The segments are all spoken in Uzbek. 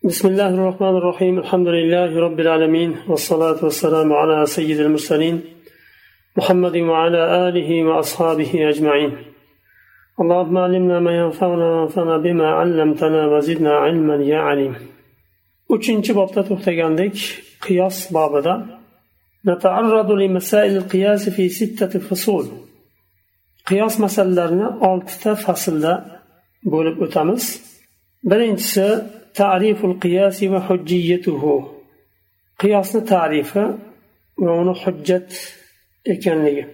بسم الله الرحمن الرحيم الحمد لله رب العالمين والصلاة والسلام على سيد المرسلين محمد وعلى آله وأصحابه أجمعين اللهم علمنا ما ينفعنا وانفعنا بما علمتنا وزدنا علما يا عليم uchinchi bobda to'xtagandek qiyos bobida نتعرض لمسائل القياس في ستة فصول qiyos masalalarini oltita faslda bo'lib o'tamiz birinchisi tariful qiyasi va hujjiyatuhu qiyosni tarifi va uni hujjat ekanligi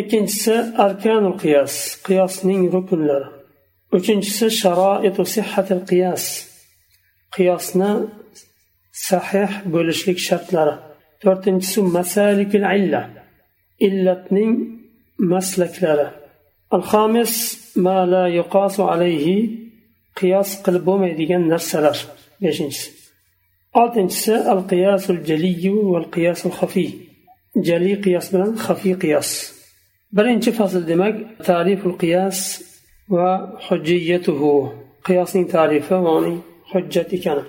ikkinchisi arkanul qiyos qiyosning rukunlari uchinchisi sharoitu sihhatil qiyos qiyosni sahih bo'lishlik shartlari to'rtinchisi masalikul illa illatning maslaklari الخامس ما لا يقاس عليه قياس قلب bo'lmaydigan narsalar beshinchisi oltinchisi al qiyosul jaliyu val qiyosul xafiy jali qiyos bilan xafiy qiyos birinchi fasl demak tariful qiyos va hujjiyatuhu qiyosning tarifi va uning hujjat ekani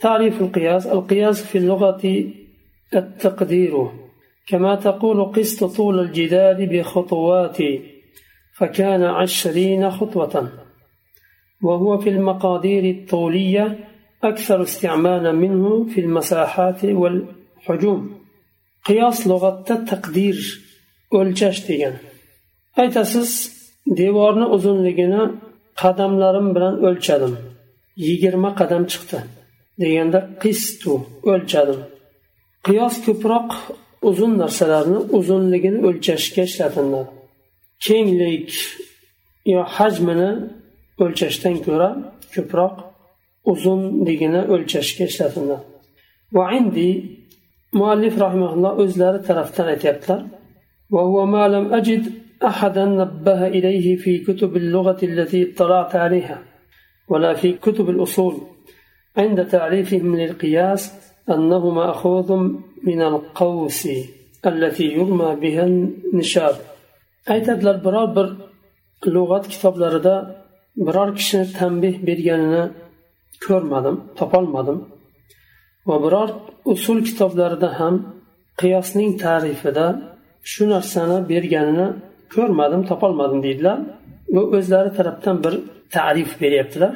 تعريف القياس القياس في اللغة التقدير كما تقول قسط طول الجدار بخطوات فكان عشرين خطوة وهو في المقادير الطولية أكثر استعمالا منه في المساحات والحجوم قياس لغة التقدير o'lchash degan aytasiz devorni uzunligini qadamlarim bilan o'lchadim yigirma qadam chiqdi deganda qistu o'lchadim qiyos ko'proq uzun narsalarni uzunligini o'lchashga ishlatiladi kenglik yo hajmini o'lchashdan ko'ra ko'proq uzunligini o'lchashga ishlatilgan va indi muallif rahimaulloh o'zlari tarafdan aytyaptilar أحدا نبه إليه في كتب اللغة التي اطلعت عليها ولا في كتب الأصول عند تعريفهم للقياس أنه مأخوذ من القوس التي يرمى بها النشاب أي تدل البرابر لغة كتاب لرداء biror kishini tanbeh berganini ko'rmadim topolmadim va biror usul kitoblarida ham qiyosning tarifida shu narsani berganini ko'rmadim topolmadim deydilar bu o'zlari tarafdan bir tarif beryaptilar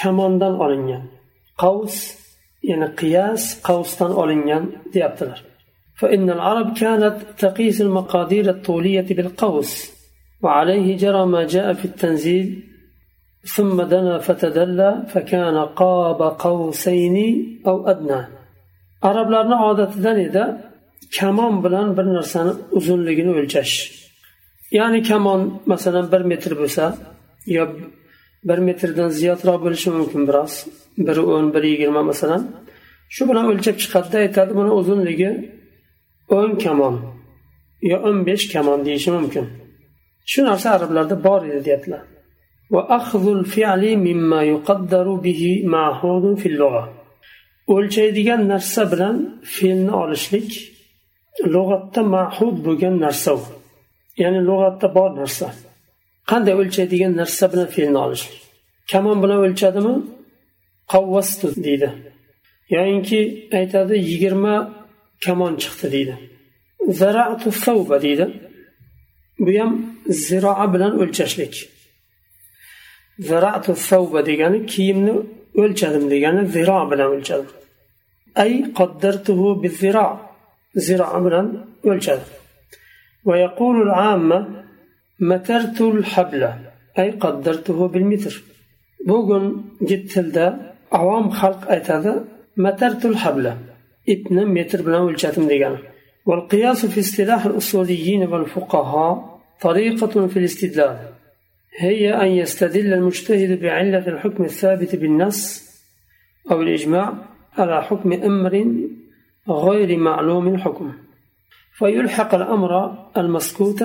kamondan olingan qavs ya'ni qiyas qavsdan olingan deyaptilar فإن العرب كانت تقيس المقادير الطولية بالقوس وعليه جرى ما جاء في التنزيل ثم دنا فتدلى فكان قاب قوسين أو أدنى arablarni odatidan edi kamon bilan bir narsani uzunligini o'lchash ya'ni kamon masalan bir metr bo'lsa yo bir metrdan ziyodroq bo'lishi mumkin biroz bir o'n bir yigirma masalan shu bilan o'lchab chiqadida aytadi buni uzunligi o'n kamon yo o'n besh kamon deyishi mumkin Shu narsa arablarda bor edi deyaptilar. O'lchaydigan narsa bilan fe'lni olishlik lug'atda mahud bo'lgan narsa u. Ya'ni lug'atda bor narsa. Qanday o'lchaydigan narsa bilan fe'lni olishlik? Kamon bilan o'lchadimi? Qavvastu deydi. Yoyinki aytadi yigirma kamon chiqdi deydi. Zaratu savba deydi. Bu ham ziroa bilan o'lchashlik zaratu savba degani kiyimni o'lchadim degani ziro bilan o'lchadim ay qaddartuhu biziro ziro bilan o'lchadim ويقول العامة مترت الحبل أي قدرته بالمتر. بوغن جت عوام خلق أيتادا مترت الحبل ابن متر بلا والجاتم ديغانا والقياس في اصطلاح الأصوليين والفقهاء طريقة في الاستدلال. هي أن يستدل المجتهد بعلة الحكم الثابت بالنص أو الإجماع على حكم أمر غير معلوم الحكم. فيلحق الأمر المسكوت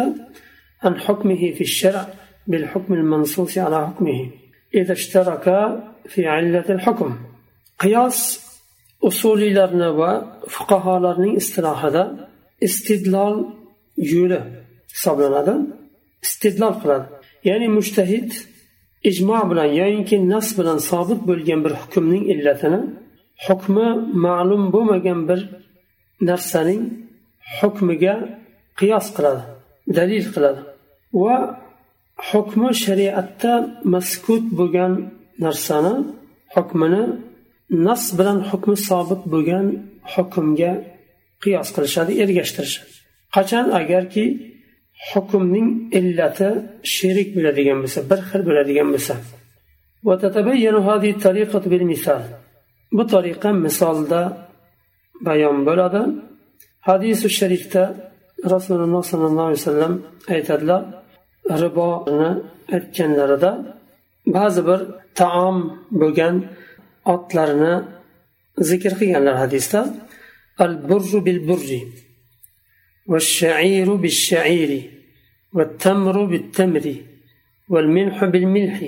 عن حكمه في الشرع بالحكم المنصوص على حكمه إذا اشتركا في علة الحكم. قياس usuliylarni va fuqarolarning istilohida istidlol yo'li hisoblanadi istidlol qiladi. Ya'ni mushtahid ijmo bilan yoyinki nas bilan sobit bo'lgan bir hukmning illatini hukmi ma'lum bo'lmagan bir narsaning hukmiga qiyos qiladi dalil qiladi. Va hukmi shariatda maskut bo'lgan narsani hukmini nas bilan hukmi sobit bo'lgan hukmga qiyos qilishadi ergashtirishadi. Qachon? Agarki hukmning illati sherik bo'ladigan bo'lsa bir xil bo'ladigan bo'lsa. Bu tariqa misolda bayon bo'ladi. Hadisi sharifda rasululloh sollallohu alayhi vasallam aytadilar riboni aytganlarida ba'zi bir taom bo'lgan otlarni zikr qilganlar hadisda al burru bil burri. والشعير بالشعير والتمر بالتمر والملح بالملح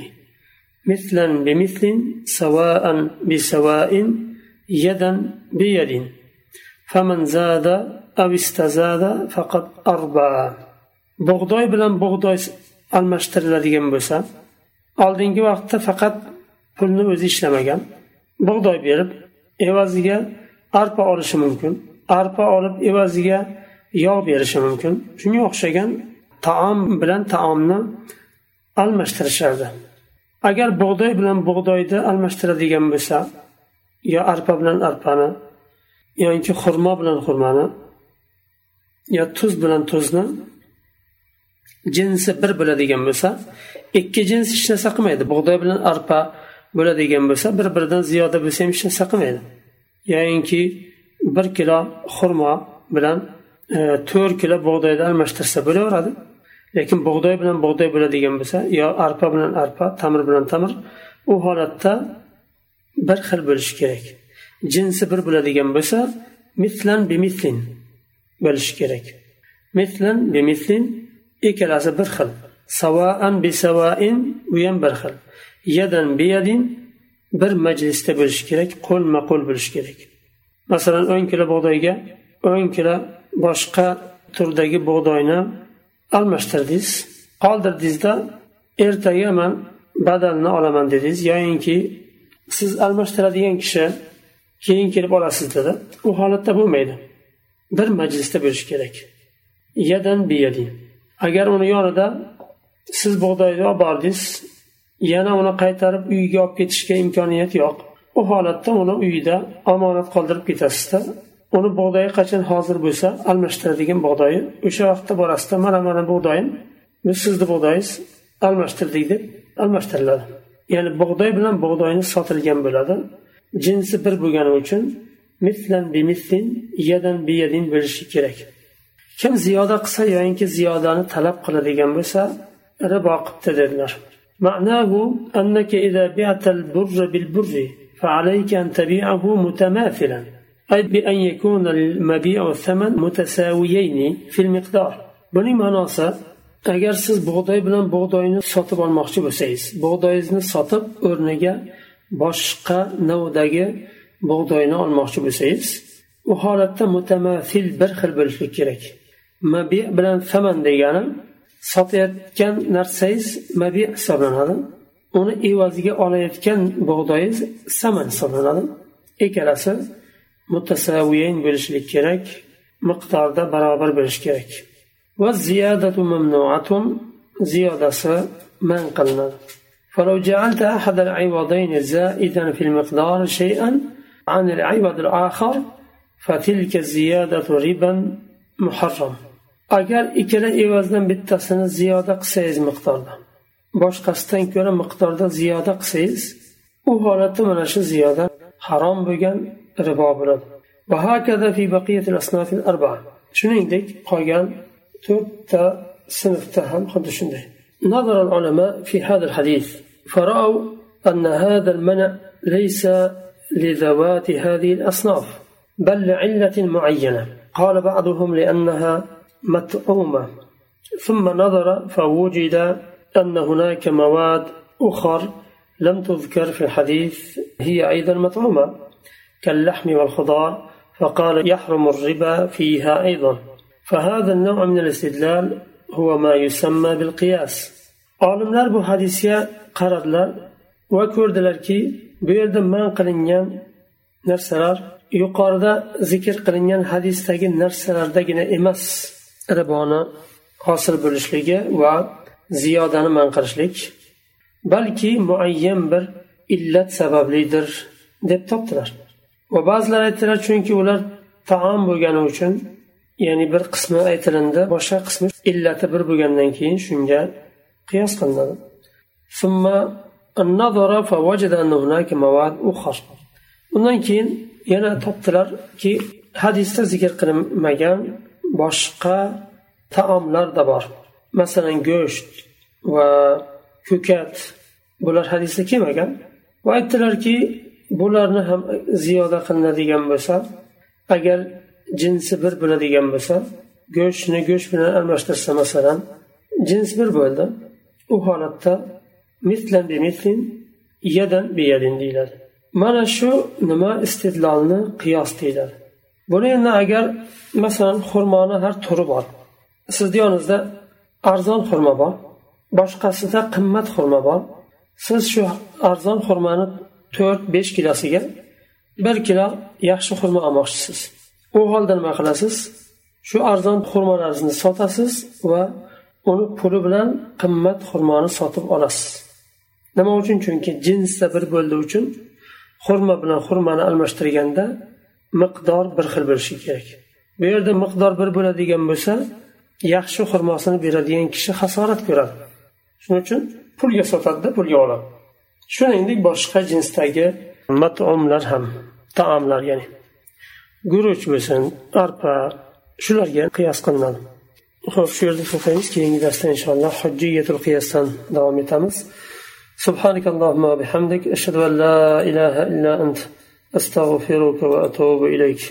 مثلا بمثل سواء بسواء يدا بيد فمن زاد أو استزاد فقد أربى bug'doy bilan bug'doy almashtiriladigan bo'lsa oldingi vaqtda faqat pulni o'zi ishlamagan bug'doy berib evaziga arpa olishi mumkin arpa olib evaziga yog' berishi mumkin. Shunga o'xshagan taom bilan taomni almashtirishardi. Agar bug'doy bilan bug'doyni almashtiradigan bo'lsa yo arpa bilan arpani yoki xurmo bilan xurmoni yo tuz bilan tuzni jinsi bir bo'ladigan bo'lsa ikki jins hech narsa qilmaydi. Bug'doy bilan arpa bo'ladigan bo'lsa bir biridan ziyoda bo'lsa ham hech narsa qilmaydi. Yoyinki bir kilo xurmo bilan E, to'rt kilo bug'doyni almashtirsa bo'laveradi. Lekin bug'doy bilan bug'doy bo'ladigan bo'lsa yo arpa bilan arpa tamir bilan tamir u holatda bir xil bo'lishi kerak. Jinsi bir bo'ladigan bo'lsa mislan bimitlin bo'lishi kerak. Mislan bimitlin ikkalasi bir xil. Savaan bisavain u ham bir xil. Yadan biyadin bir majlisda bo'lishi kerak qo'lma qo'l bo'lishi kerak. Masalan o'n kilo bug'doyga o'n kilo boshqa turdagi bug'doyni almashtirdingiz qoldirdingizda ertaga man badalni olaman dedingiz. Yoyinki siz almashtiradigan kishi keyin kelib olasiz dedi. U holatda bo'lmaydi. Bir majlisda bo'lishi kerak. Yadan biyadin. Agar uni yonida siz bug'doyni olib bordingiz yana uni qaytarib uyiga olib ketishga imkoniyat yo'q. U holatda uni uyida omonat qoldirib ketasizda uni bug'doyi qachon hozir bo'lsa almashtiradigan bug'doyi o'sha vaqtda borasizda mana mana bug'doyim bu sizni bug'doyingiz almashtirdik deb almashtiriladi ya'ni bug'doy bilan bug'doyni sotilgan bo'ladi jinsi bir bo'lgani uchun mislan bimislin yadan biyadin bo'lishi kerak kim ziyoda qilsa yoyinki ziyodani talab qiladigan bo'lsa ribo qilibdi dedilar معناه أنك إذا بعت البر بالبر فعليك أن تبيعه متماثلا أي بأن يكون المبيع والثمن متساويين في المقدار buning ma'nosi agar siz bug'doy bilan bug'doyni sotib olmoqchi bo'lsangiz bug'doyingizni sotib o'rniga boshqa navdagi bug'doyni olmoqchi bo'lsangiz u holatda mutamasil bir xil bo'lishi kerak mabi bilan saman degani sotayotgan narsangiz mabi hisoblanadi uni evaziga olayotgan bug'doyingiz saman hisoblanadi ikkalasi mutasaviyayn bo'lishlik kerak miqdorda barobar bo'lishi kerak va ziyadatu mamnuatun ziyodasi man qilinadi فلو جعلت أحد العوضين زائدا في المقدار شيئا عن العوض الآخر فتلك الزيادة ربا محرم agar ikkala evazdan bittasini ziyoda qilsangiz miqdorda boshqasidan ko'ra miqdorda ziyoda qilsangiz u holatda mana shu ziyoda harom bo'lgan ribo bo'ladi shuningdek qolgan to'rtta sinfda ham xuddi shunday نظر العلماء في هذا الحديث. فرأوا أن هذا المنع ليس لذوات هذه الأصناف بل لعلة معينة. قال بعضهم لأنها مطعومة. ثم نظر فوجد أن هناك مواد أخر لم تذكر في الحديث هي أيضا مطعومة. كاللحم والخضار فقال يحرم الربا فيها أيضا فهذا النوع من الاستدلال هو ما يسمى بالقياس olimlar bu hadisga qaradilar va ko'rdilarki bu yerda man qilingan narsalar yuqorida zikr qilingan hadisdagi narsalardagina emas riboni hosil bo'lishligi va ziyodani man qilishlik balki muayyan bir illat sabablidir deb topdilar va ba'zilar aytdilar chunki ular taom bo'lgani uchun ya'ni bir qismi aytilindi boshqa qismi illati bir bo'lgandan keyin shunga qiyos qilinadi. Undan keyin yana topdilarki hadisda zikr qilinmagan boshqa taomlar da bor. Masalan go'sht va ko'kat. Bular hadisda kelmagan va aytdilarki bularni ham ziyoda qilinadigan bo'lsa agar jinsi bir bo'ladigan bo'lsa go'shtni go'sht bilan almashtirsa masalan jins bir bo'ldi u holatda mitlan mitlin yadan biyadin deyiladi. Mana shu nima istidlolni qiyos deyiladi. Buni endi agar masalan xurmoni har turi bor sizni yoningizda arzon xurmo bor boshqasida qimmat xurmo bor siz shu arzon xurmoni to'rt besh kilosiga bir kilo yaxshi xurmo olmoqchisiz. U holda nima qilasiz? Shu arzon xurmolarni sotasiz va uni puli bilan qimmat xurmoni sotib olasiz. Nima uchun? Chunki jinsda bir bo'ldi uchun xurma bilan xurmani almashtirganda miqdor bir xil bo'lishi kerak. Bu yerda miqdor bir bo'ladigan bo'lsa yaxshi xurmosini beradigan kishi hasorat ko'radi. Shuning uchun pulga sotadida pulga oladi. shuningdek boshqa jinsdagi matomlar ham taomlar ya'ni guruch bo'lsin arpa shularga qiyos qilinadi ho'p shu yerda to'xtaymiz keyingi darsda inshaalloh hujjiyatul qiyosdan davom etamiz سبحانك اللهم وبحمدك أشهد أن لا إله إلا أنت أستغفرك وأتوب إليك